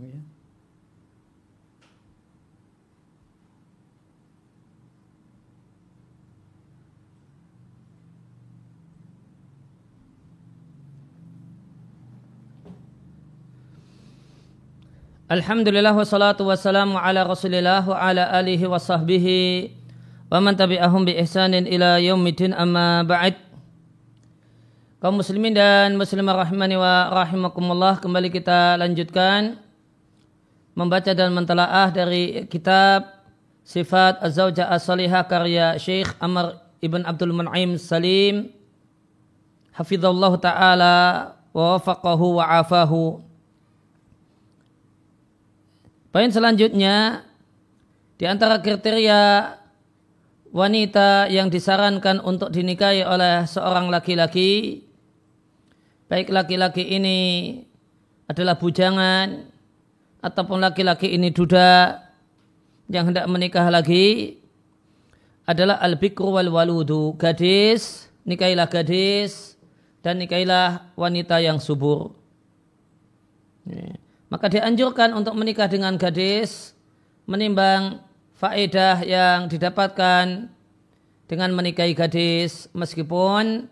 Ya. Alhamdulillah wassalatu wassalamu ala rasulillah wa ala alihi wa sahbihi wa man tabi'ahum bi ihsanin ila yaumidin amma ba'd kaum muslimin dan muslimah rahimani wa rahimakumullah kembali kita lanjutkan membaca dan mentelaah dari kitab sifat az-zawjah as-salihah karya Syekh Amr Ibn Abdul Mun'im Salim. Hafizallahu ta'ala wa wafaqahu wa afahu. Poin selanjutnya di antara kriteria wanita yang disarankan untuk dinikahi oleh seorang laki-laki baik laki-laki ini adalah bujangan ataupun laki-laki ini duda yang hendak menikah lagi adalah al-bikru wal waludu gadis nikahilah gadis dan nikahilah wanita yang subur. Yeah maka dianjurkan untuk menikah dengan gadis menimbang faedah yang didapatkan dengan menikahi gadis meskipun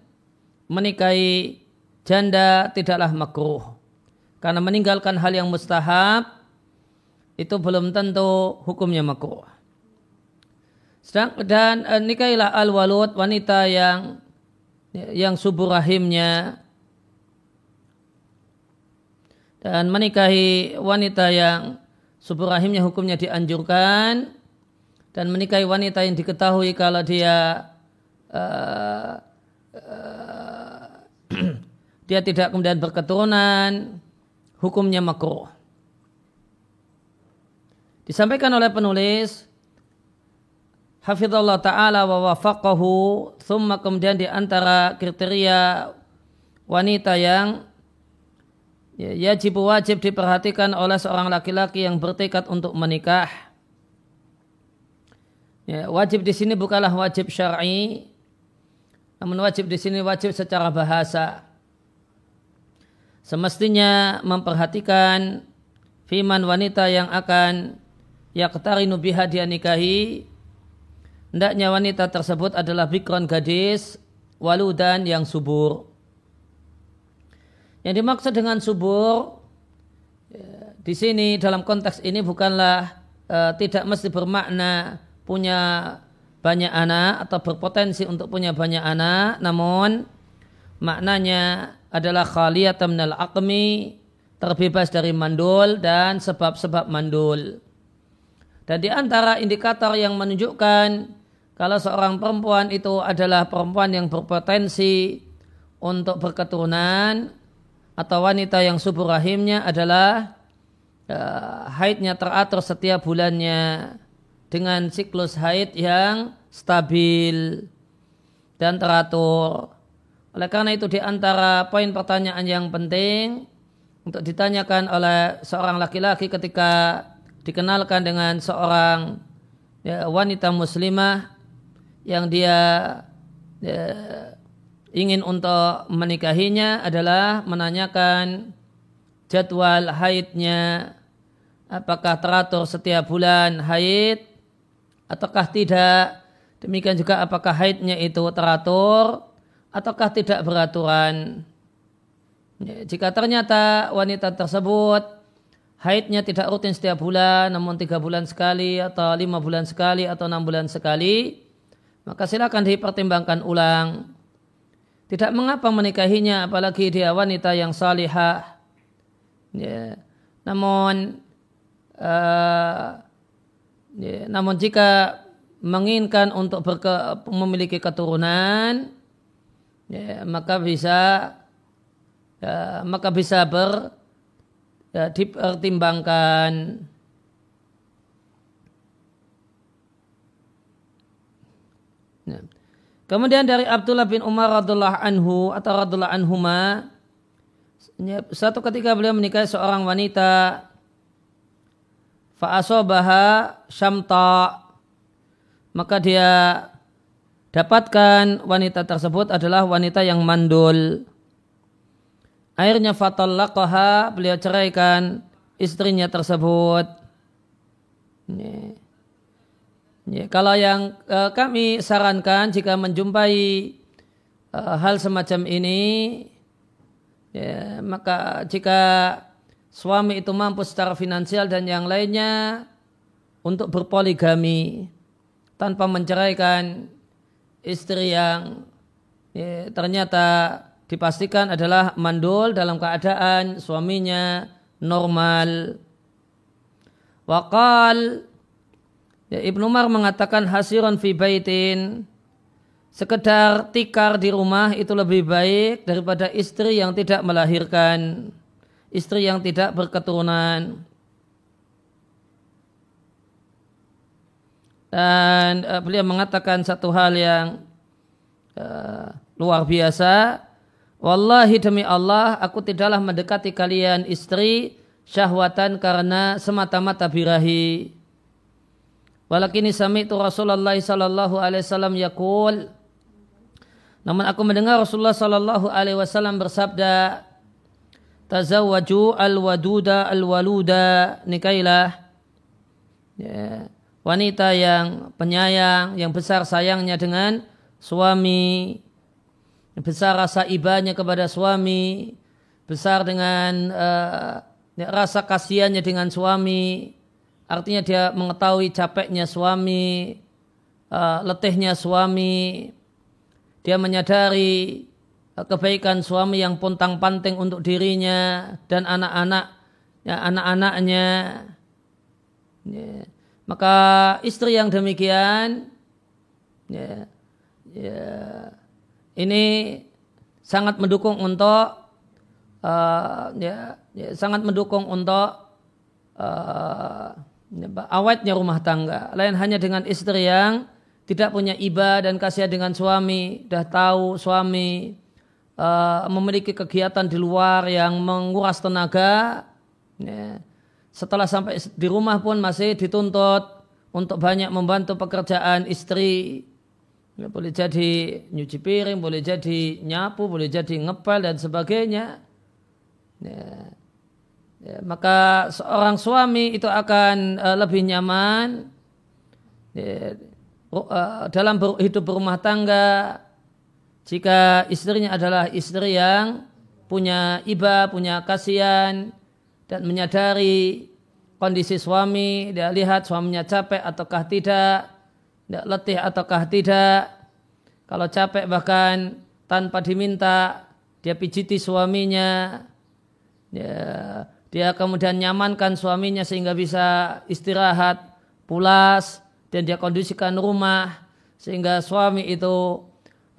menikahi janda tidaklah makruh. Karena meninggalkan hal yang mustahab itu belum tentu hukumnya makruh dan e, nikahilah al-walud wanita yang yang subur rahimnya. Dan menikahi wanita yang subur rahimnya hukumnya dianjurkan. Dan menikahi wanita yang diketahui kalau dia uh, uh, dia tidak kemudian berketurunan hukumnya makruh. Disampaikan oleh penulis Hafizullah Ta'ala wa wafaqahu Thumma kemudian di antara kriteria wanita yang ya, yajib wajib diperhatikan oleh seorang laki-laki yang bertekad untuk menikah. Ya, wajib di sini bukanlah wajib syar'i, namun wajib di sini wajib secara bahasa. Semestinya memperhatikan firman wanita yang akan yaktarinu biha dia nikahi. Hendaknya wanita tersebut adalah bikron gadis, waludan yang subur. Yang dimaksud dengan subur ya, di sini dalam konteks ini bukanlah uh, tidak mesti bermakna punya banyak anak atau berpotensi untuk punya banyak anak, namun maknanya adalah khaliyatan minal terbebas dari mandul dan sebab-sebab mandul. Dan di antara indikator yang menunjukkan kalau seorang perempuan itu adalah perempuan yang berpotensi untuk berketurunan atau wanita yang subur rahimnya adalah uh, haidnya teratur setiap bulannya dengan siklus haid yang stabil dan teratur. Oleh karena itu di antara poin pertanyaan yang penting untuk ditanyakan oleh seorang laki-laki ketika dikenalkan dengan seorang ya, wanita muslimah yang dia ya, ingin untuk menikahinya adalah menanyakan jadwal haidnya. Apakah teratur setiap bulan haid ataukah tidak? Demikian juga apakah haidnya itu teratur ataukah tidak beraturan? Ya, jika ternyata wanita tersebut haidnya tidak rutin setiap bulan namun tiga bulan sekali atau lima bulan sekali atau enam bulan sekali maka silakan dipertimbangkan ulang tidak mengapa menikahinya apalagi dia wanita yang salihah. Ya. Namun uh, ya, namun jika menginginkan untuk berke, memiliki keturunan ya, maka bisa ya, maka bisa ber ya, dipertimbangkan ya. Kemudian dari Abdullah bin Umar radhiallahu anhu atau radhiallahu anhuma satu ketika beliau menikahi seorang wanita fa'asobaha syamta maka dia dapatkan wanita tersebut adalah wanita yang mandul akhirnya fatallaqaha beliau ceraikan istrinya tersebut. Ya. Ya, kalau yang uh, kami sarankan jika menjumpai uh, hal semacam ini, ya, maka jika suami itu mampu secara finansial dan yang lainnya untuk berpoligami tanpa menceraikan istri yang ya, ternyata dipastikan adalah mandul dalam keadaan suaminya normal. Wakal ya, Ibnu Umar mengatakan hasiron fi baitin sekedar tikar di rumah itu lebih baik daripada istri yang tidak melahirkan, istri yang tidak berketurunan. Dan uh, beliau mengatakan satu hal yang uh, luar biasa. Wallahi demi Allah, aku tidaklah mendekati kalian istri syahwatan karena semata-mata birahi. Walakini sami itu Rasulullah sallallahu alaihi wasallam yaqul Namun aku mendengar Rasulullah sallallahu alaihi wasallam bersabda Tazawwaju al-waduda al-waluda nikailah ya, wanita yang penyayang yang besar sayangnya dengan suami besar rasa ibanya kepada suami besar dengan uh, rasa kasihannya dengan suami Artinya dia mengetahui capeknya suami, uh, letihnya suami. Dia menyadari uh, kebaikan suami yang pontang panting untuk dirinya dan anak-anak, ya, anak-anaknya. Ya. Maka istri yang demikian, ya, ya, ini sangat mendukung untuk, uh, ya, ya, sangat mendukung untuk uh, awetnya rumah tangga. Lain hanya dengan istri yang tidak punya iba dan kasihan dengan suami, dah tahu suami uh, memiliki kegiatan di luar yang menguras tenaga. Ya. Setelah sampai di rumah pun masih dituntut untuk banyak membantu pekerjaan istri. Boleh jadi nyuci piring, boleh jadi nyapu, boleh jadi ngepel dan sebagainya. Ya ya, maka seorang suami itu akan uh, lebih nyaman ya, uh, dalam ber, hidup berumah tangga jika istrinya adalah istri yang punya iba, punya kasihan dan menyadari kondisi suami, dia lihat suaminya capek ataukah tidak, tidak letih ataukah tidak. Kalau capek bahkan tanpa diminta, dia pijiti suaminya, ya, dia kemudian nyamankan suaminya sehingga bisa istirahat, pulas, dan dia kondisikan rumah sehingga suami itu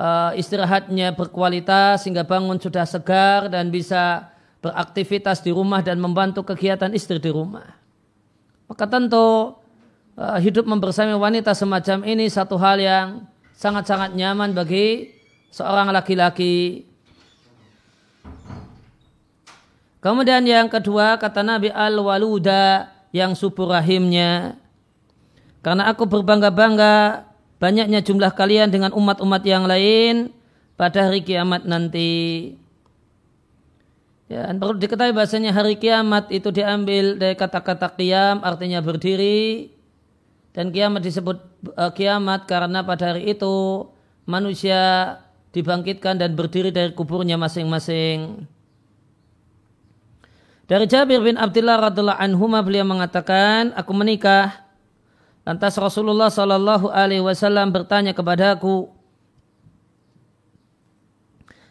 uh, istirahatnya berkualitas sehingga bangun sudah segar dan bisa beraktivitas di rumah dan membantu kegiatan istri di rumah. Maka tentu uh, hidup membersami wanita semacam ini satu hal yang sangat-sangat nyaman bagi seorang laki-laki Kemudian yang kedua kata Nabi al-waluda yang subur rahimnya. Karena aku berbangga-bangga banyaknya jumlah kalian dengan umat-umat yang lain pada hari kiamat nanti. Ya, dan perlu diketahui bahasanya hari kiamat itu diambil dari kata-kata kiam artinya berdiri dan kiamat disebut uh, kiamat karena pada hari itu manusia dibangkitkan dan berdiri dari kuburnya masing-masing. Dari Jabir bin Abdullah radhiallahu anhu beliau mengatakan, aku menikah. Lantas Rasulullah Shallallahu Alaihi Wasallam bertanya kepadaku,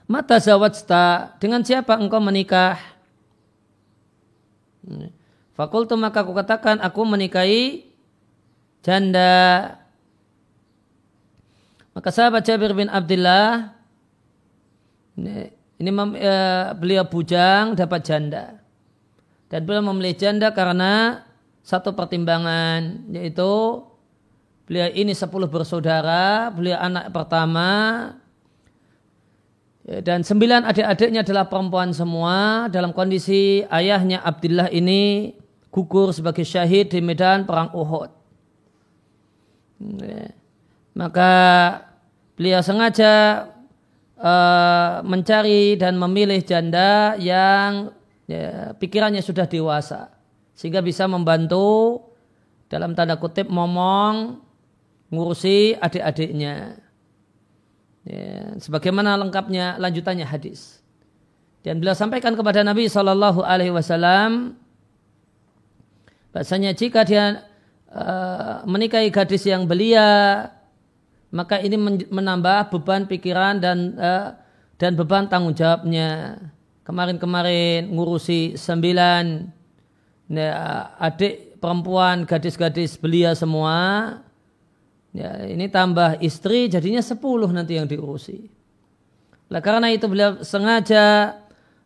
Mata zawajta, dengan siapa engkau menikah? Fakultu maka aku katakan, aku menikahi janda. Maka sahabat Jabir bin Abdullah, ini, ini uh, beliau bujang dapat janda. Dan beliau memilih janda karena satu pertimbangan yaitu beliau ini sepuluh bersaudara, beliau anak pertama ya, dan sembilan adik-adiknya adalah perempuan semua dalam kondisi ayahnya Abdullah ini gugur sebagai syahid di medan perang Uhud. Ya. Maka beliau sengaja uh, mencari dan memilih janda yang ya, pikirannya sudah dewasa. sehingga bisa membantu dalam tanda kutip ngomong ngurusi adik-adiknya. Ya, sebagaimana lengkapnya lanjutannya hadis. Dan beliau sampaikan kepada Nabi Shallallahu Alaihi Wasallam, bahasanya jika dia uh, menikahi gadis yang belia, maka ini menambah beban pikiran dan uh, dan beban tanggung jawabnya. Kemarin-kemarin ngurusi sembilan ya, adik perempuan, gadis-gadis belia semua. Ya, ini tambah istri jadinya sepuluh nanti yang diurusi. Nah, karena itu beliau sengaja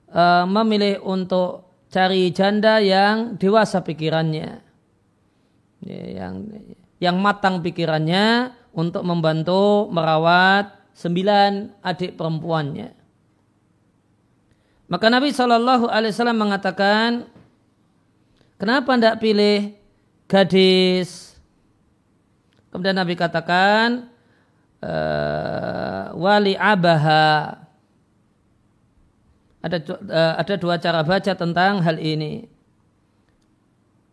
uh, memilih untuk cari janda yang dewasa pikirannya. Ya, yang yang matang pikirannya untuk membantu merawat sembilan adik perempuannya. Maka Nabi Shallallahu Alaihi Wasallam mengatakan, kenapa tidak pilih gadis? Kemudian Nabi katakan, uh, wali abaha. Ada uh, ada dua cara baca tentang hal ini.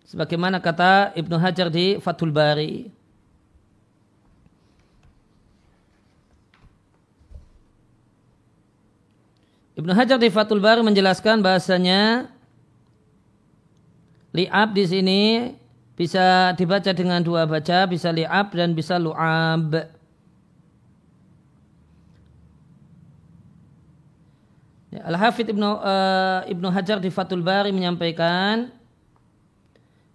Sebagaimana kata Ibnu Hajar di Fathul Bari. Ibnu Hajar di Fathul Bari menjelaskan bahasanya li'ab di sini bisa dibaca dengan dua baca, bisa li'ab dan bisa lu'ab. Ya, Al-Hafidh Ibnu, uh, Ibnu Hajar di Fathul Bari menyampaikan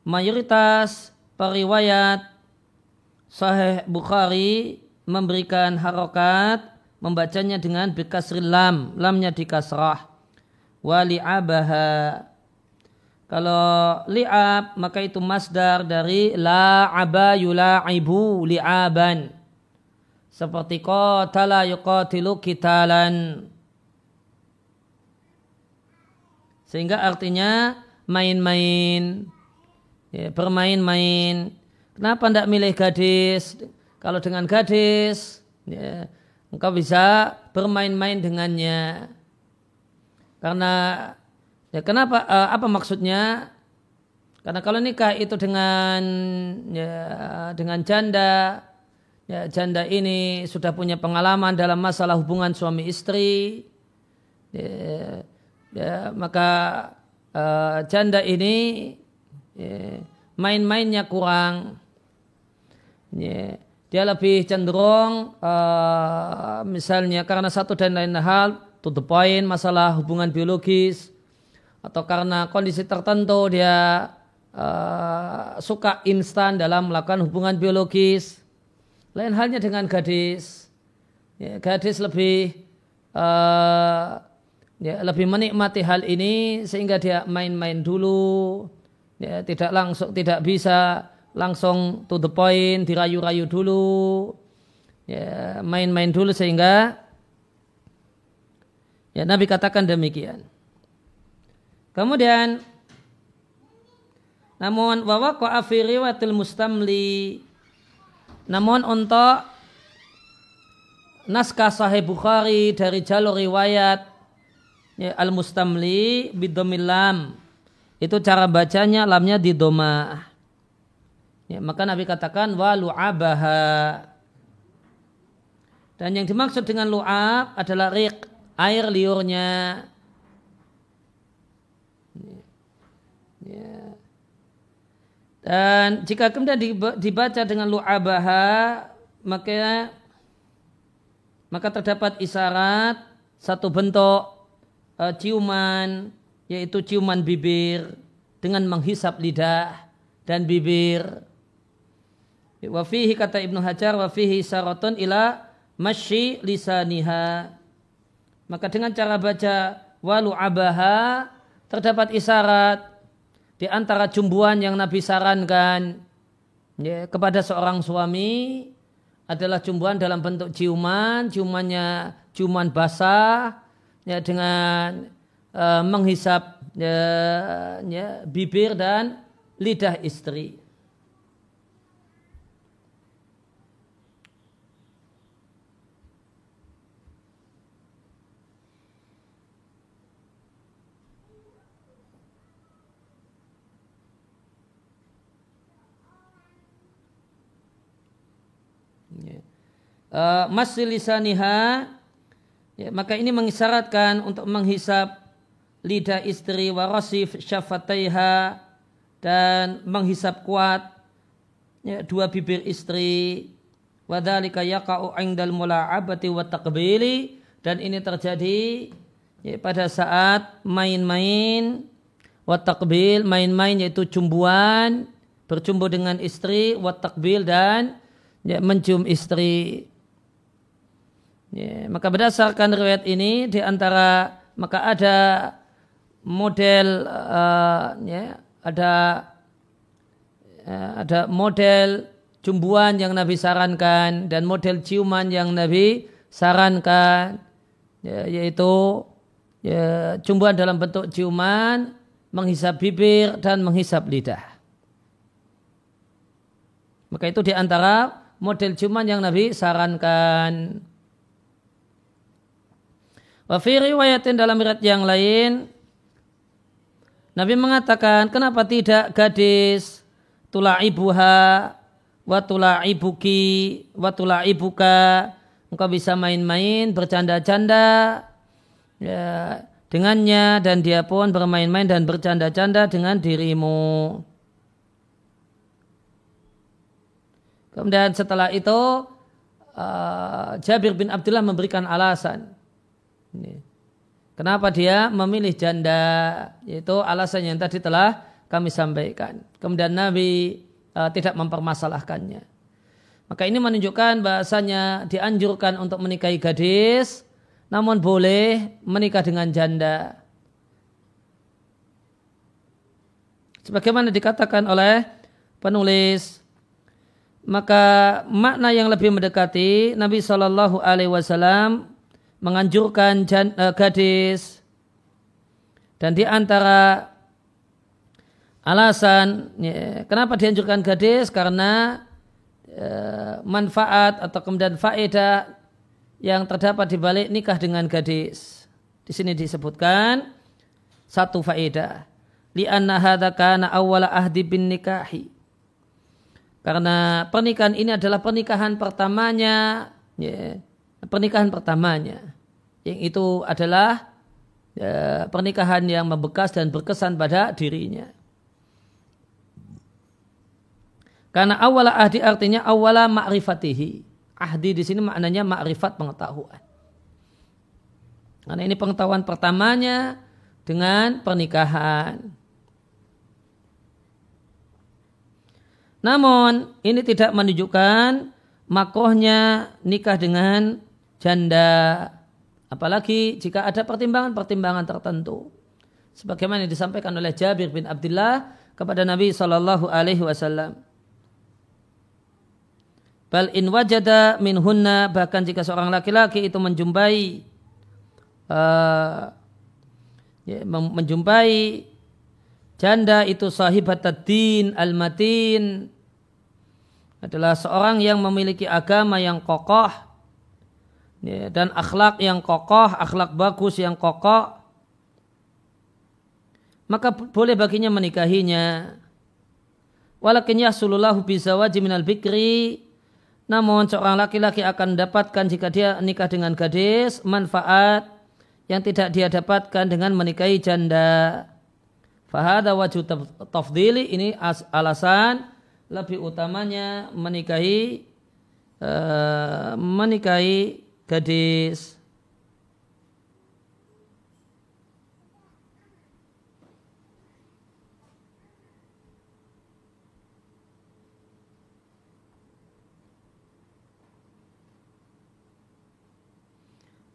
mayoritas periwayat Sahih Bukhari memberikan harokat membacanya dengan bikasril lam, lamnya di kasrah. Wa li'abaha. Kalau li'ab maka itu masdar dari la'aba yula'ibu li'aban. Seperti qatala yuqatilu kitalan. Sehingga artinya main-main, ya, bermain-main. Kenapa tidak milih gadis? Kalau dengan gadis, ya, engkau bisa bermain-main dengannya. Karena ya kenapa uh, apa maksudnya? Karena kalau nikah itu dengan ya, dengan janda, ya, janda ini sudah punya pengalaman dalam masalah hubungan suami istri, ya, ya, maka uh, janda ini ya, main-mainnya kurang. Ya, dia lebih cenderung uh, misalnya karena satu dan lain hal to the point masalah hubungan biologis atau karena kondisi tertentu dia uh, suka instan dalam melakukan hubungan biologis. Lain halnya dengan gadis. Ya, gadis lebih uh, ya, lebih menikmati hal ini sehingga dia main-main dulu ya, tidak langsung tidak bisa langsung to the point, dirayu-rayu dulu, ya main-main dulu sehingga ya Nabi katakan demikian. Kemudian namun bahwa fi riwayatil mustamli namun untuk naskah sahih Bukhari dari jalur riwayat ya, al-mustamli bidomil lam itu cara bacanya lamnya di domah Ya, maka Nabi katakan wa lu'abaha. Dan yang dimaksud dengan lu'ab adalah riq, air liurnya. Ya. Dan jika kemudian dibaca dengan lu'abaha, maka maka terdapat isyarat satu bentuk uh, ciuman yaitu ciuman bibir dengan menghisap lidah dan bibir Wafihi kata Ibnu Hajar wafihi syaratun ila masyi lisaniha. Maka dengan cara baca walu abaha terdapat isyarat di antara jumbuhan yang Nabi sarankan ya, kepada seorang suami adalah jumbuhan dalam bentuk ciuman, ciumannya ciuman basah ya, dengan Eh, menghisap ya, ya, bibir dan lidah istri. Uh, masih lisaniha ya, maka ini mengisyaratkan untuk menghisap lidah istri warasif syafataiha dan menghisap kuat ya, dua bibir istri. Wadhalika yaqa'u 'indal mula'abati wa taqbili. Dan ini terjadi ya, pada saat main-main wa taqbil main-main yaitu cumbuan bercumbu dengan istri wa taqbil dan ya, mencium istri. Ya, maka berdasarkan riwayat ini di antara maka ada model uh, ya, ada uh, ada model cumbuan yang Nabi sarankan dan model ciuman yang Nabi sarankan ya, yaitu ya, cumbuan dalam bentuk ciuman, menghisap bibir dan menghisap lidah. Maka itu di antara model ciuman yang Nabi sarankan. Wa riwayatin dalam riwayat yang lain Nabi mengatakan kenapa tidak gadis tula'ibuha watula ibuki watula ibuka engkau bisa main-main bercanda-canda ya, dengannya dan dia pun bermain-main dan bercanda-canda dengan dirimu. Kemudian setelah itu uh, Jabir bin Abdullah memberikan alasan. Ini. Kenapa dia memilih janda? Yaitu alasan yang tadi telah kami sampaikan. Kemudian Nabi uh, tidak mempermasalahkannya. Maka ini menunjukkan bahasanya dianjurkan untuk menikahi gadis, namun boleh menikah dengan janda. Sebagaimana dikatakan oleh penulis, maka makna yang lebih mendekati Nabi Shallallahu Alaihi Wasallam menganjurkan uh, gadis dan di antara Alasan ya, kenapa dianjurkan gadis karena ya, manfaat atau kemudian faedah yang terdapat di balik nikah dengan gadis. Di sini disebutkan satu faedah. Lianna hadza kana awwala ahdi bin nikahi. Karena pernikahan ini adalah pernikahan pertamanya, ya, pernikahan pertamanya. Yang itu adalah ya, pernikahan yang membekas dan berkesan pada dirinya. Karena awala ahdi artinya awala ma'rifatihi. Ahdi di sini maknanya ma'rifat pengetahuan. Karena ini pengetahuan pertamanya dengan pernikahan. Namun ini tidak menunjukkan makrohnya nikah dengan janda. Apalagi jika ada pertimbangan-pertimbangan tertentu. Sebagaimana disampaikan oleh Jabir bin Abdullah kepada Nabi Shallallahu Alaihi Wasallam. Bal in wajada hunna bahkan jika seorang laki-laki itu menjumpai uh, ya, menjumpai janda itu sahibat din al-matin adalah seorang yang memiliki agama yang kokoh ya, dan akhlak yang kokoh, akhlak bagus yang kokoh, maka boleh baginya menikahinya. Walakin yahsululahu bizawaji minal bikri namun seorang laki-laki akan mendapatkan jika dia nikah dengan gadis manfaat yang tidak dia dapatkan dengan menikahi janda. Fahada wajib tafdili ini alasan lebih utamanya menikahi uh, menikahi gadis.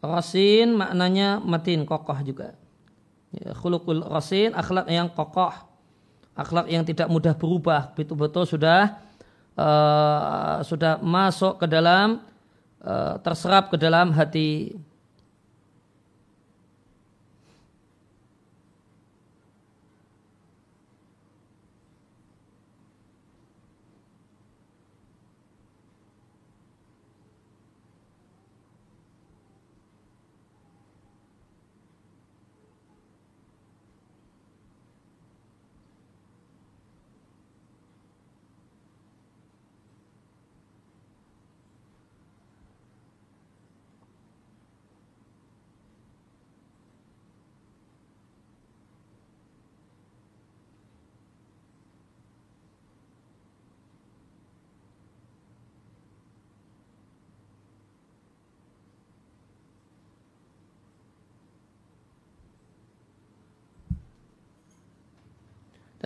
Rasin maknanya matin, kokoh juga. Ya, khulukul rasin, akhlak yang kokoh. Akhlak yang tidak mudah berubah. Betul-betul sudah uh, sudah masuk ke dalam, uh, terserap ke dalam hati.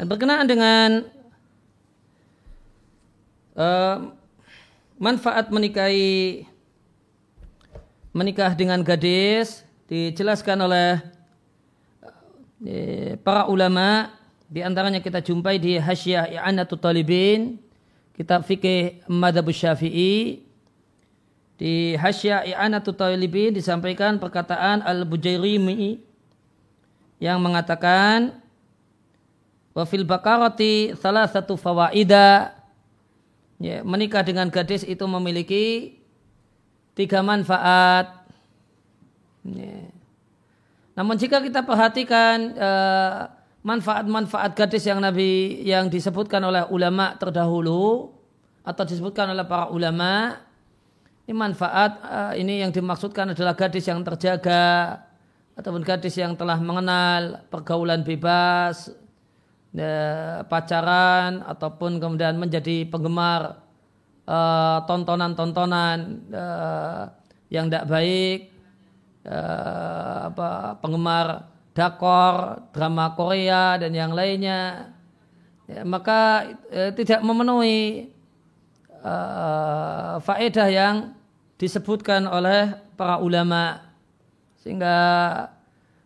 Dan berkenaan dengan uh, manfaat menikahi menikah dengan gadis dijelaskan oleh uh, para ulama di antaranya kita jumpai di Hasyiah I'anatul Talibin kitab fikih Madhab Syafi'i. Di Hasyiah I'anatul Talibin disampaikan perkataan Al-Bujairimi yang mengatakan wa fil bakarati salah satu fawaida ya, menikah dengan gadis itu memiliki tiga manfaat ya. namun jika kita perhatikan uh, manfaat-manfaat gadis yang Nabi yang disebutkan oleh ulama terdahulu atau disebutkan oleh para ulama ini manfaat uh, ini yang dimaksudkan adalah gadis yang terjaga ataupun gadis yang telah mengenal pergaulan bebas pacaran ataupun kemudian menjadi penggemar uh, tontonan-tontonan uh, yang tidak baik uh, apa penggemar dakor, drama Korea dan yang lainnya, ya, maka eh, tidak memenuhi uh, faedah yang disebutkan oleh para ulama. Sehingga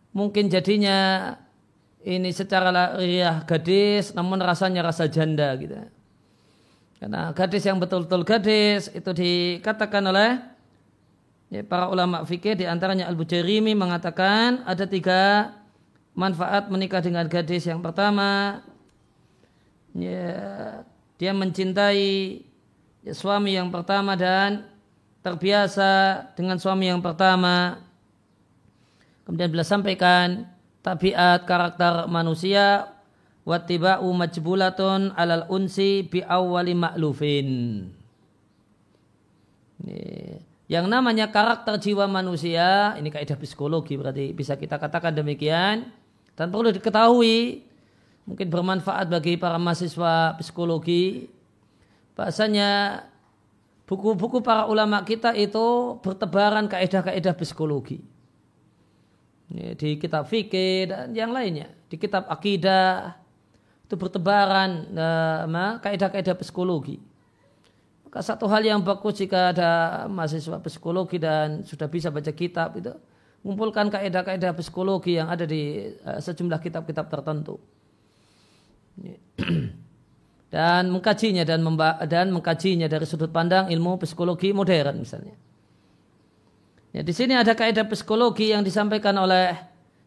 mungkin jadinya ini secara lahiriah gadis namun rasanya rasa janda gitu. Karena gadis yang betul-betul gadis itu dikatakan oleh ya, para ulama fikih di antaranya Al-Bujairimi mengatakan ada tiga manfaat menikah dengan gadis yang pertama ya, dia mencintai ya, suami yang pertama dan terbiasa dengan suami yang pertama kemudian beliau sampaikan tabiat karakter manusia wattiba'u majbulatun alal unsi bi awwali ma'lufin yang namanya karakter jiwa manusia ini kaidah psikologi berarti bisa kita katakan demikian dan perlu diketahui, mungkin bermanfaat bagi para mahasiswa psikologi, bahasanya buku-buku para ulama kita itu bertebaran kaedah-kaedah psikologi. Di kitab fikih dan yang lainnya. Di kitab akidah itu bertebaran uh, kaedah-kaedah psikologi. Maka satu hal yang bagus jika ada mahasiswa psikologi dan sudah bisa baca kitab itu mengumpulkan kaidah-kaidah psikologi yang ada di uh, sejumlah kitab-kitab tertentu dan mengkajinya dan memba dan mengkajinya dari sudut pandang ilmu psikologi modern misalnya. Ya, di sini ada kaidah psikologi yang disampaikan oleh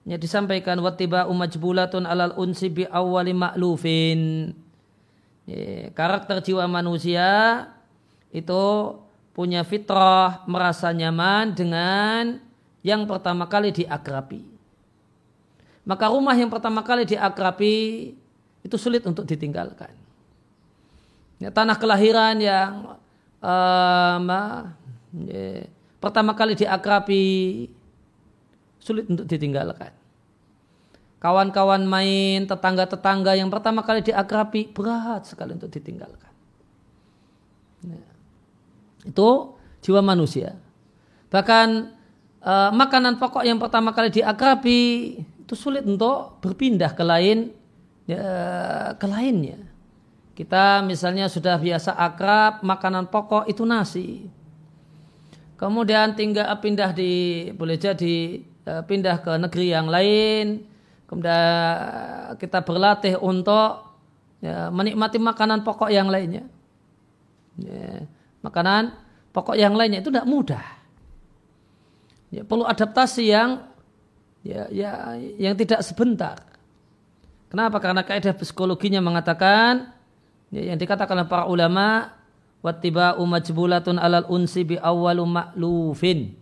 yang disampaikan watiba umajbulatun alal unsi bi awwali ma'lufin. Ya, karakter jiwa manusia itu punya fitrah merasa nyaman dengan yang pertama kali diakrabi. Maka rumah yang pertama kali diakrabi itu sulit untuk ditinggalkan. Ya, tanah kelahiran yang um, ya, pertama kali diakrabi sulit untuk ditinggalkan. Kawan-kawan main, tetangga-tetangga yang pertama kali diakrabi berat sekali untuk ditinggalkan. Ya. Itu jiwa manusia. Bahkan uh, makanan pokok yang pertama kali diakrabi itu sulit untuk berpindah ke lain ya, ke lainnya. Kita misalnya sudah biasa akrab makanan pokok itu nasi. Kemudian tinggal pindah di boleh jadi uh, pindah ke negeri yang lain. Kemudian kita berlatih untuk ya, menikmati makanan pokok yang lainnya. Ya, makanan pokok yang lainnya itu tidak mudah ya, perlu adaptasi yang ya, ya yang tidak sebentar. Kenapa? Karena kaidah psikologinya mengatakan ya, yang dikatakan oleh para ulama wattiba umajbulatun alal unsi bi awwalu ma'lufin.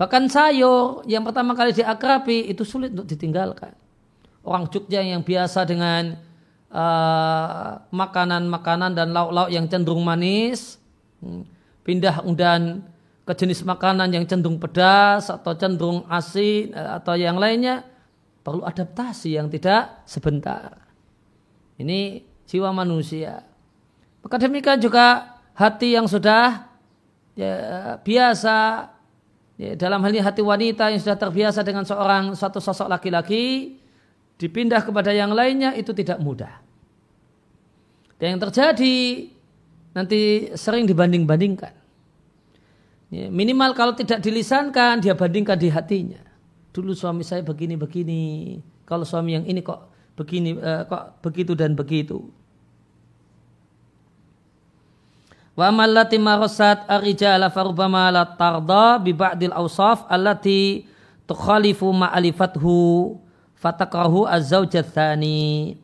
Bahkan sayur yang pertama kali diakrabi itu sulit untuk ditinggalkan. Orang Jogja yang biasa dengan uh, makanan-makanan uh, dan lauk-lauk yang cenderung manis, hmm, pindah dan ke jenis makanan yang cenderung pedas atau cenderung asin eh, atau yang lainnya perlu adaptasi yang tidak sebentar. Ini jiwa manusia. Maka demikian juga hati yang sudah ya, biasa ya, dalam hal ini hati wanita yang sudah terbiasa dengan seorang suatu sosok laki-laki dipindah kepada yang lainnya itu tidak mudah. Dan yang terjadi nanti sering dibanding-bandingkan. Ya, minimal kalau tidak dilisankan dia bandingkan di hatinya. Dulu suami saya begini-begini, kalau suami yang ini kok begini uh, kok begitu dan begitu. Wa amallati marasat ar-rijala farubama la tarda bi ba'dil awsaf allati tukhalifu ma'alifathu fatakrahu az-zawjat tsani.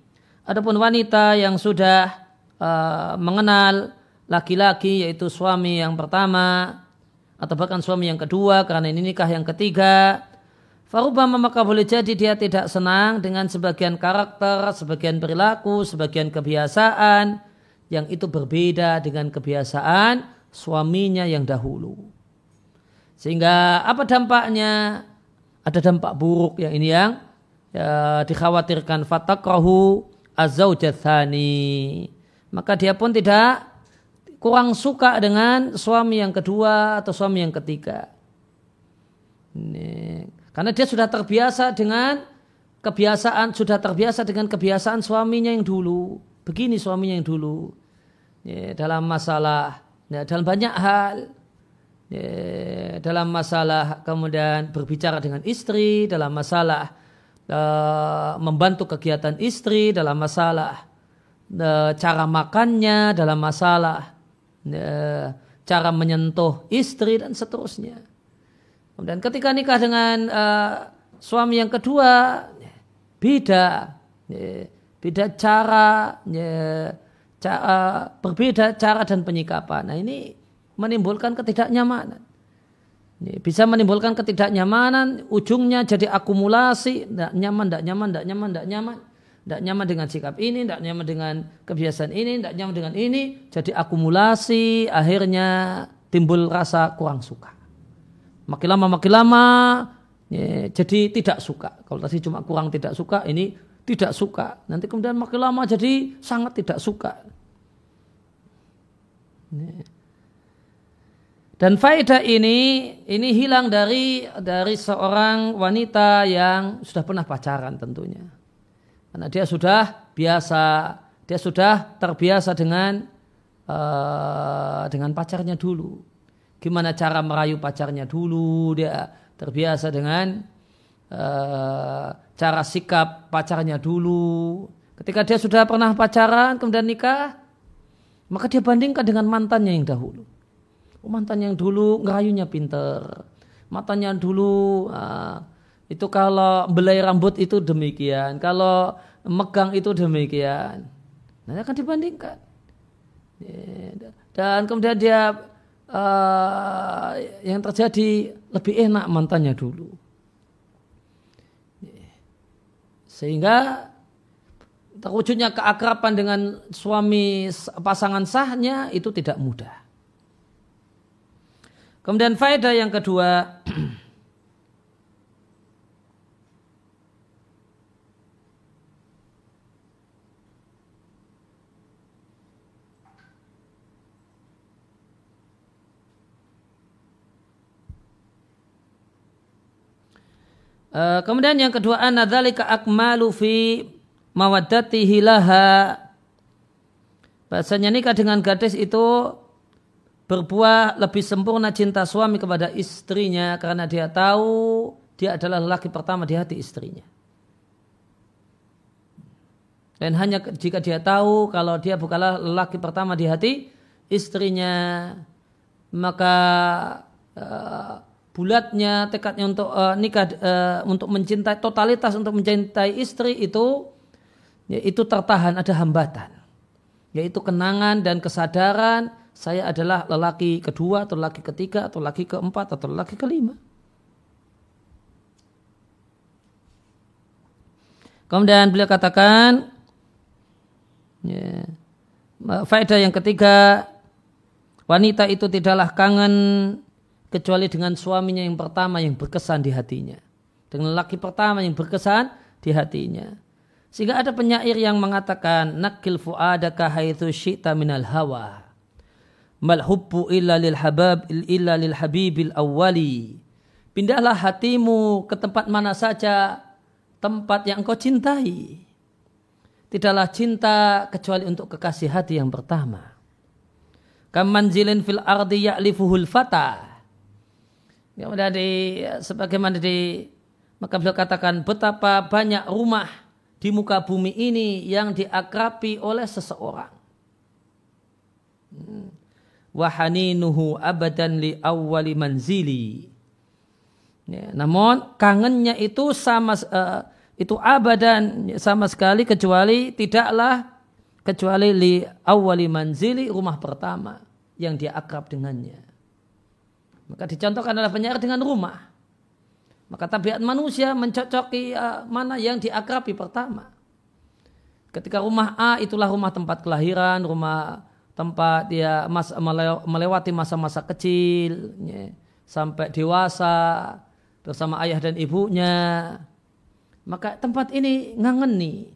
Adapun wanita yang sudah uh, mengenal laki-laki yaitu suami yang pertama atau bahkan suami yang kedua karena ini nikah yang ketiga Farubama maka boleh jadi dia tidak senang dengan sebagian karakter, sebagian perilaku, sebagian kebiasaan yang itu berbeda dengan kebiasaan suaminya yang dahulu. Sehingga apa dampaknya? Ada dampak buruk yang ini yang ya, dikhawatirkan fatakrahu azaujathani. Maka dia pun tidak kurang suka dengan suami yang kedua atau suami yang ketiga. Ini. Karena dia sudah terbiasa dengan kebiasaan, sudah terbiasa dengan kebiasaan suaminya yang dulu. Begini suaminya yang dulu. Ya, dalam masalah, ya, dalam banyak hal. Ya, dalam masalah kemudian berbicara dengan istri, dalam masalah uh, membantu kegiatan istri, dalam masalah uh, cara makannya, dalam masalah Ya, cara menyentuh istri dan seterusnya. Kemudian ketika nikah dengan uh, suami yang kedua beda, ya, beda cara, ya, cara berbeda cara dan penyikapan. Nah ini menimbulkan ketidaknyamanan. Ya, bisa menimbulkan ketidaknyamanan, ujungnya jadi akumulasi, tidak nyaman, tidak nyaman, tidak nyaman, tidak nyaman tidak nyaman dengan sikap ini, tidak nyaman dengan kebiasaan ini, tidak nyaman dengan ini, jadi akumulasi, akhirnya timbul rasa kurang suka. Makin lama makin lama, ya, jadi tidak suka. Kalau tadi cuma kurang tidak suka, ini tidak suka. Nanti kemudian makin lama jadi sangat tidak suka. Dan faedah ini ini hilang dari dari seorang wanita yang sudah pernah pacaran tentunya. Karena dia sudah biasa, dia sudah terbiasa dengan uh, dengan pacarnya dulu. Gimana cara merayu pacarnya dulu, dia terbiasa dengan uh, cara sikap pacarnya dulu. Ketika dia sudah pernah pacaran, kemudian nikah, maka dia bandingkan dengan mantannya yang dahulu. Oh, mantan yang dulu ngerayunya pinter. Matanya dulu uh, itu kalau belai rambut itu demikian. Kalau megang itu demikian. Nanti akan dibandingkan. Dan kemudian dia uh, yang terjadi lebih enak mantannya dulu. Sehingga terwujudnya keakraban dengan suami pasangan sahnya itu tidak mudah. Kemudian faedah yang kedua Eh, kemudian yang kedua anadzalika akmalu fi mawaddatihi laha. Bahasanya nikah dengan gadis itu berbuah lebih sempurna cinta suami kepada istrinya karena dia tahu dia adalah lelaki pertama di hati istrinya. Dan hanya jika dia tahu kalau dia bukanlah lelaki pertama di hati istrinya, maka uh, bulatnya tekadnya untuk uh, nikah uh, untuk mencintai totalitas untuk mencintai istri itu ya, itu tertahan ada hambatan. Yaitu kenangan dan kesadaran saya adalah lelaki kedua atau lelaki ketiga atau lelaki keempat atau lelaki kelima. Kemudian beliau katakan ya, faedah yang ketiga wanita itu tidaklah kangen kecuali dengan suaminya yang pertama yang berkesan di hatinya. Dengan laki pertama yang berkesan di hatinya. Sehingga ada penyair yang mengatakan nakil fuadaka haitsu syi'ta minal hawa. Mal hubbu illa lil habab illa lil habibil awwali. Pindahlah hatimu ke tempat mana saja tempat yang engkau cintai. Tidaklah cinta kecuali untuk kekasih hati yang pertama. Kamanzilin fil ardi ya'lifuhul fata. Kemudian di, sebagaimana di maka beliau katakan betapa banyak rumah di muka bumi ini yang diakrapi oleh seseorang. Hmm. Wahaninuhu abadan li awwali manzili. Ya, namun kangennya itu sama uh, itu abadan sama sekali kecuali tidaklah kecuali li awali manzili rumah pertama yang dia akrab dengannya. Maka dicontohkan adalah penyair dengan rumah. Maka tabiat manusia mencocoki uh, mana yang diakrabi pertama. Ketika rumah A itulah rumah tempat kelahiran, rumah tempat dia mas, melewati masa-masa kecil, ya, sampai dewasa, bersama ayah dan ibunya. Maka tempat ini ngangeni.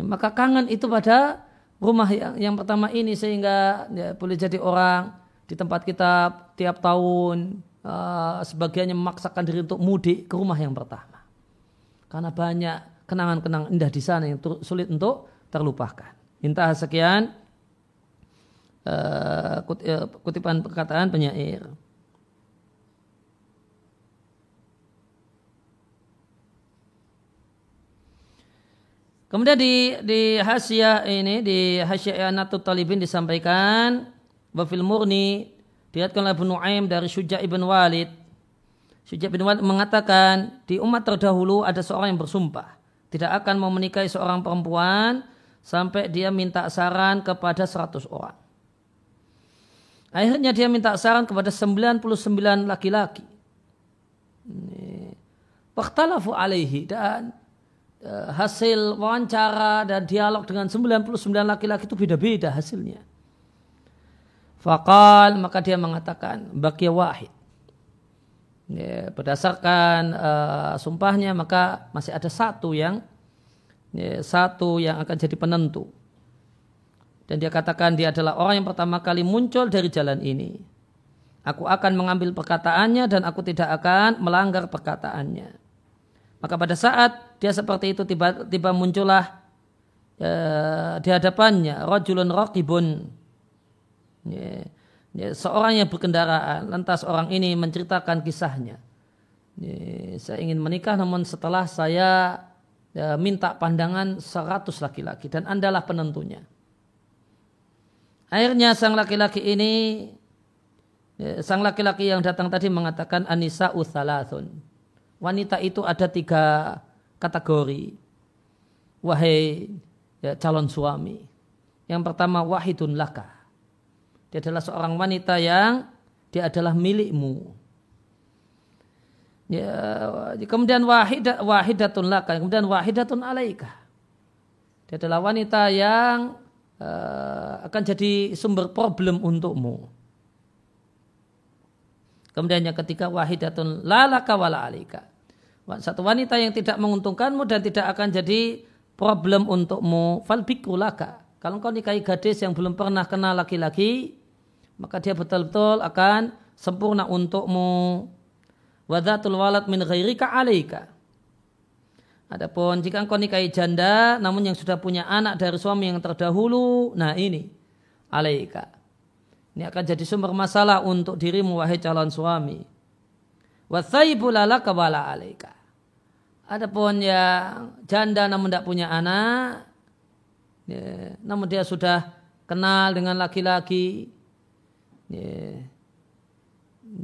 Maka kangen itu pada rumah yang, yang pertama ini sehingga ya, boleh jadi orang di tempat kita tiap tahun uh, sebagiannya memaksakan diri untuk mudik ke rumah yang pertama. Karena banyak kenangan-kenangan indah di sana yang sulit untuk terlupakan. Intah sekian uh, kutipan perkataan penyair. Kemudian di di hasyiah ini di hasyiah Anatut Talibin disampaikan wafil murni dilihatkan oleh Abu Nuaim dari Syuja ibn Walid. Syuja ibn Walid mengatakan di umat terdahulu ada seorang yang bersumpah tidak akan mau menikahi seorang perempuan sampai dia minta saran kepada 100 orang. Akhirnya dia minta saran kepada 99 laki-laki. Waktu alaihi dan Eh, hasil wawancara dan dialog dengan 99 laki-laki itu beda-beda hasilnya. Fakal maka dia mengatakan bagi wahid. Ya, berdasarkan uh, sumpahnya maka masih ada satu yang ya, satu yang akan jadi penentu. Dan dia katakan dia adalah orang yang pertama kali muncul dari jalan ini. Aku akan mengambil perkataannya dan aku tidak akan melanggar perkataannya. Maka pada saat dia seperti itu tiba-tiba muncullah ya, di hadapannya rajulun raqibun ya, ya, seorang yang berkendaraan lantas orang ini menceritakan kisahnya ya, saya ingin menikah namun setelah saya ya, minta pandangan 100 laki-laki dan andalah penentunya akhirnya sang laki-laki ini ya, sang laki-laki yang datang tadi mengatakan anisa uthalathun wanita itu ada tiga kategori. Wahai ya, calon suami. Yang pertama wahidun laka. Dia adalah seorang wanita yang dia adalah milikmu. Ya, kemudian wahidat wahidatun laka, kemudian wahidatun alaika. Dia adalah wanita yang uh, akan jadi sumber problem untukmu. Kemudian yang ketiga wahidatun lalaka wala alika. Satu wanita yang tidak menguntungkanmu dan tidak akan jadi problem untukmu. Fal bikulaka. Kalau kau nikahi gadis yang belum pernah kenal laki-laki, maka dia betul-betul akan sempurna untukmu. Wadatul walad min ghairika alaika. Adapun jika engkau nikahi janda namun yang sudah punya anak dari suami yang terdahulu, nah ini alaika. Ini akan jadi sumber masalah untuk dirimu wahai calon suami. Wathaibu lalaka wala alaika. Adapun yang janda namun tidak punya anak, ya, namun dia sudah kenal dengan laki-laki, ya,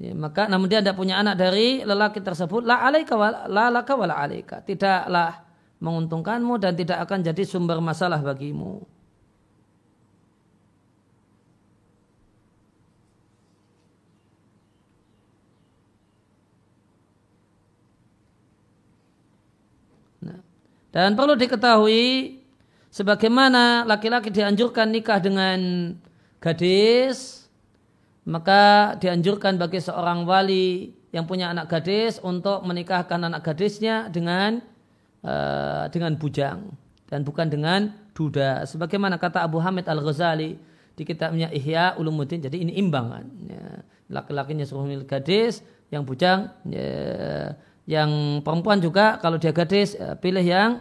ya, maka namun dia tidak punya anak dari lelaki tersebut, la alaika la laka wala alaika. Tidaklah menguntungkanmu dan tidak akan jadi sumber masalah bagimu. Dan perlu diketahui sebagaimana laki-laki dianjurkan nikah dengan gadis, maka dianjurkan bagi seorang wali yang punya anak gadis untuk menikahkan anak gadisnya dengan uh, dengan bujang dan bukan dengan duda. Sebagaimana kata Abu Hamid Al Ghazali di kitabnya Ihya Ulumuddin. Jadi ini imbangan. Ya. Laki-lakinya suruh gadis, yang bujang ya, yang perempuan juga kalau dia gadis eh, pilih yang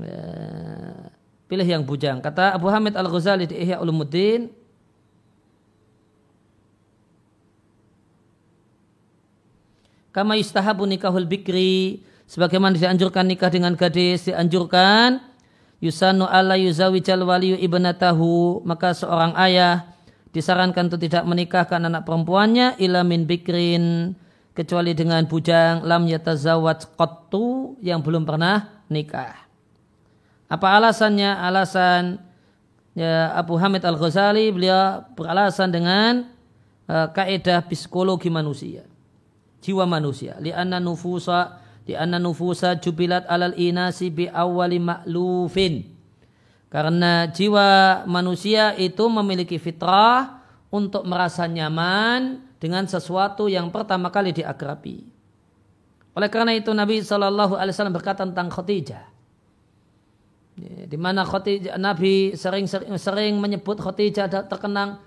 eh, pilih yang bujang. Kata Abu Hamid Al Ghazali di Ihya Ulumuddin, kama istahabu nikahul bikri sebagaimana dianjurkan nikah dengan gadis dianjurkan yusanu ala yuzawijal waliyu ibnatahu maka seorang ayah disarankan untuk tidak menikahkan anak perempuannya ila min bikrin kecuali dengan bujang lam yatazawwaj qattu yang belum pernah nikah. Apa alasannya? Alasan ya, Abu Hamid Al-Ghazali beliau beralasan dengan uh, kaidah psikologi manusia. Jiwa manusia. Li anna nufusa di anna nufusa jubilat alal inasi bi awwali ma'lufin. Karena jiwa manusia itu memiliki fitrah untuk merasa nyaman dengan sesuatu yang pertama kali diakrabi. Oleh karena itu Nabi Shallallahu Alaihi Wasallam berkata tentang Khadijah. Ya, di mana Khadijah, Nabi sering, sering sering menyebut Khadijah terkenang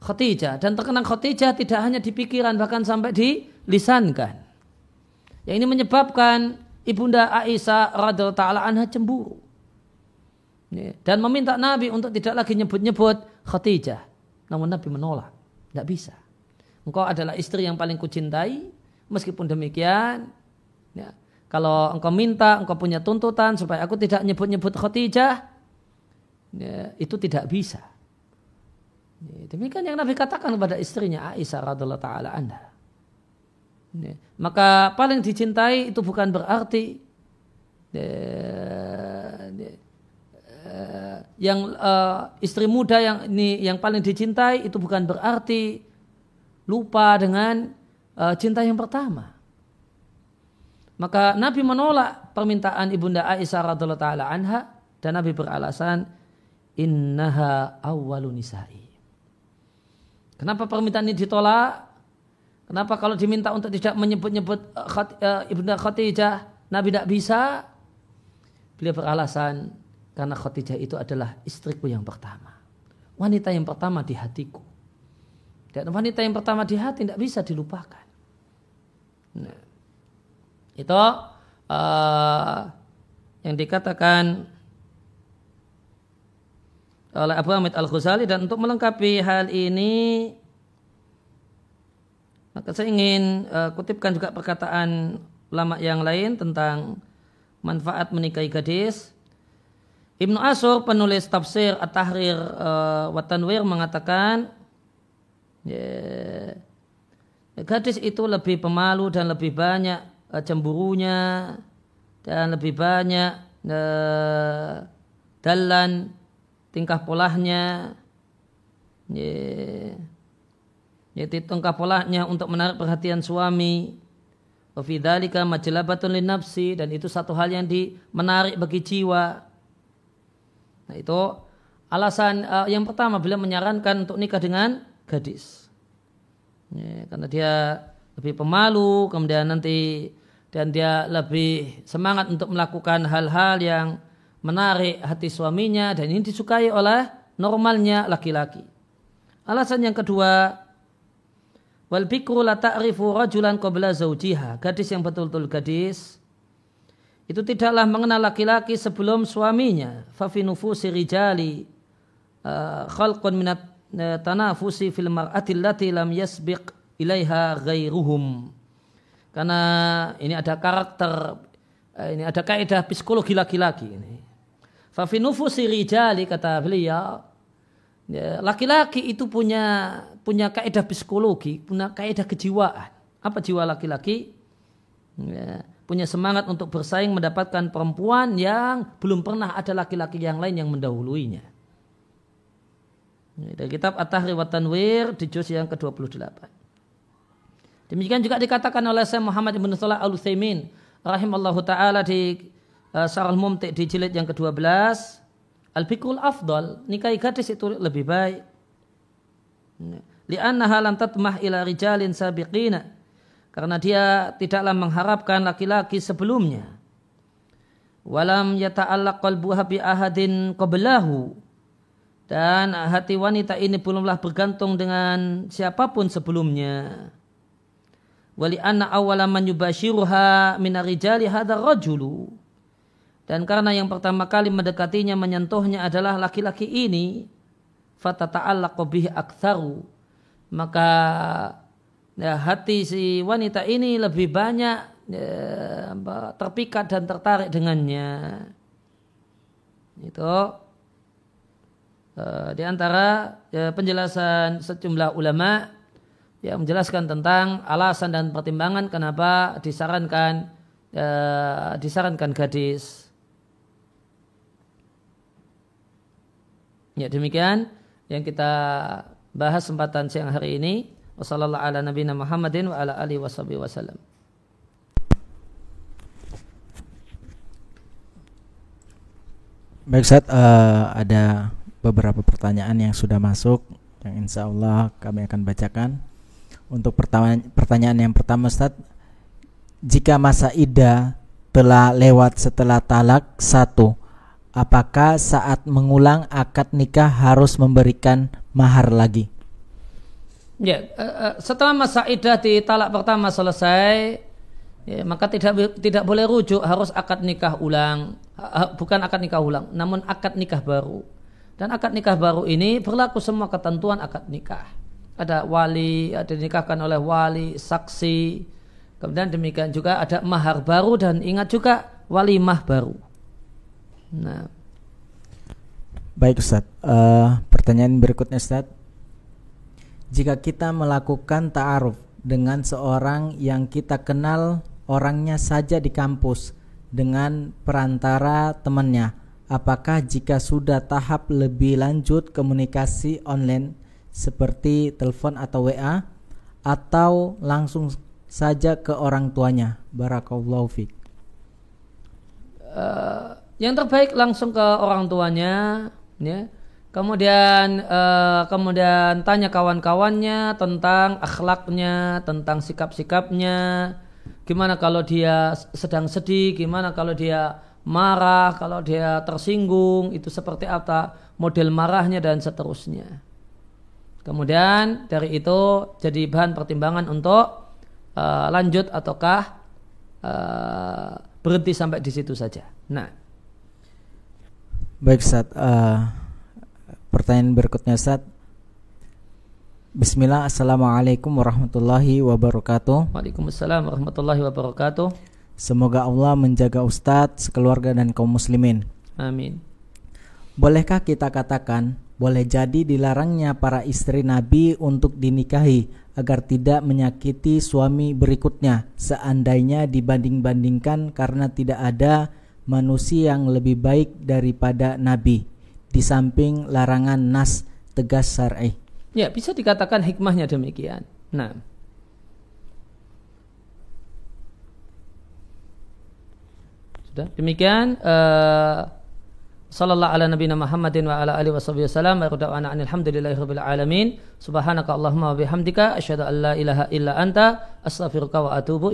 Khadijah dan terkenang Khadijah tidak hanya di pikiran bahkan sampai dilisankan. Yang ini menyebabkan ibunda Aisyah radhiallahu taala anha cemburu. Ya, dan meminta Nabi untuk tidak lagi nyebut-nyebut Khadijah. Namun Nabi menolak. Tidak bisa. Engkau adalah istri yang paling kucintai. Meskipun demikian, ya, kalau engkau minta, engkau punya tuntutan supaya aku tidak nyebut-nyebut Khadijah, ya, itu tidak bisa. Ya, demikian yang Nabi katakan kepada istrinya Aisyah radhiallahu taala anha. Ya, maka paling dicintai itu bukan berarti ya, ya, yang uh, istri muda yang ini yang paling dicintai itu bukan berarti lupa dengan uh, cinta yang pertama. Maka Nabi menolak permintaan ibunda Aisyah radhiallahu taala anha dan Nabi beralasan innaha awwalu nisa'i. Kenapa permintaan ini ditolak? Kenapa kalau diminta untuk tidak menyebut-nyebut uh, ibunda Khadijah Nabi tidak bisa? Beliau beralasan karena Khadijah itu adalah istriku yang pertama. Wanita yang pertama di hatiku. Dan wanita yang pertama di hati tidak bisa dilupakan. Nah, itu uh, yang dikatakan oleh Abu Hamid Al-Ghazali dan untuk melengkapi hal ini maka saya ingin uh, kutipkan juga perkataan ulama yang lain tentang manfaat menikahi gadis. Ibnu Asur penulis tafsir At-Tahrir uh, wa Tanwir mengatakan Ya. Gadis itu lebih pemalu dan lebih banyak cemburunya dan lebih banyak uh, dalan tingkah polahnya. Ya. Yaitu tingkah polahnya untuk menarik perhatian suami. Wafidhalika majlabatun nafsi dan itu satu hal yang di, menarik bagi jiwa. Nah itu alasan uh, yang pertama beliau menyarankan untuk nikah dengan gadis. Ya, karena dia lebih pemalu, kemudian nanti dan dia lebih semangat untuk melakukan hal-hal yang menarik hati suaminya dan ini disukai oleh normalnya laki-laki. Alasan yang kedua, wal bikru la ta'rifu rajulan qabla zawjiha. Gadis yang betul-betul gadis itu tidaklah mengenal laki-laki sebelum suaminya. Fa fi nufusi rijali uh, khalqun minat tanafusi fil mar'ati allati lam yasbiq ilaiha ghairuhum. Karena ini ada karakter eh, ini ada kaidah psikologi laki-laki ini. Fa fi rijali kata beliau ya, laki-laki itu punya punya kaidah psikologi, punya kaidah kejiwaan. Apa jiwa laki-laki? Ya, punya semangat untuk bersaing mendapatkan perempuan yang belum pernah ada laki-laki yang lain yang mendahuluinya. Dari kitab At-Tahri wa Tanwir di juz yang ke-28. Demikian juga dikatakan oleh Syekh Muhammad Ibn Salah Al-Utsaimin rahimallahu taala di uh, Sarah Mumti di jilid yang ke-12 Al-Bikul Afdal nikahi gadis itu lebih baik. Li'annaha lam tatmah ila rijalin sabiqina karena dia tidaklah mengharapkan laki-laki sebelumnya. Walam yata'allaq qalbuha bi ahadin qablahu dan hati wanita ini belumlah bergantung dengan siapa pun sebelumnya. Wali anna awwala man yubashiruha minar rijali hadar rajulu dan karena yang pertama kali mendekatinya menyentuhnya adalah laki-laki ini fatata'allaqu bihi aktsaru maka ya, hati si wanita ini lebih banyak ya, terpikat dan tertarik dengannya. Itu uh, di antara ya, penjelasan sejumlah ulama yang menjelaskan tentang alasan dan pertimbangan kenapa disarankan uh, disarankan gadis. Ya demikian yang kita bahas kesempatan siang hari ini. Wassalamualaikum ala nabiyina Muhammadin wa ala alihi wasallam. Baik uh, ada beberapa pertanyaan yang sudah masuk yang insya Allah kami akan bacakan. Untuk pertanyaan yang pertama Ustaz, jika masa idah telah lewat setelah talak satu, apakah saat mengulang akad nikah harus memberikan mahar lagi? Ya, uh, uh, setelah masa idah di talak pertama selesai, ya, maka tidak tidak boleh rujuk harus akad nikah ulang. Bukan akad nikah ulang namun akad nikah baru. Dan akad nikah baru ini berlaku semua ketentuan akad nikah ada wali ada dinikahkan oleh wali saksi. Kemudian demikian juga ada mahar baru dan ingat juga wali mah baru. Nah. Baik Ustaz. Uh, pertanyaan berikutnya Ustaz. Jika kita melakukan ta'aruf dengan seorang yang kita kenal orangnya saja di kampus dengan perantara temannya. Apakah jika sudah tahap lebih lanjut komunikasi online seperti telepon atau WA atau langsung saja ke orang tuanya? Barakallahu fiik. Uh, yang terbaik langsung ke orang tuanya, ya. Kemudian uh, kemudian tanya kawan-kawannya tentang akhlaknya, tentang sikap-sikapnya, Gimana kalau dia sedang sedih, gimana kalau dia marah, kalau dia tersinggung, itu seperti apa model marahnya dan seterusnya. Kemudian dari itu jadi bahan pertimbangan untuk uh, lanjut ataukah uh, berhenti sampai di situ saja. Nah, baik saat uh, eh, pertanyaan berikutnya saat Bismillah, Assalamualaikum warahmatullahi wabarakatuh. Waalaikumsalam warahmatullahi wabarakatuh. Semoga Allah menjaga Ustadz, sekeluarga dan kaum muslimin. Amin. Bolehkah kita katakan boleh jadi dilarangnya para istri Nabi untuk dinikahi agar tidak menyakiti suami berikutnya seandainya dibanding-bandingkan karena tidak ada manusia yang lebih baik daripada Nabi di samping larangan nas tegas syar'i. Ya, bisa dikatakan hikmahnya demikian. Nah. Sudah. Demikian uh, sallallahu ala nabiyina Muhammadin wa ala alihi wasallam wa da'wana alhamdulillahi rabbil alamin. Subhanaka Allahumma bihamdika asyhadu an la ilaha illa anta astaghfiruka wa atubu.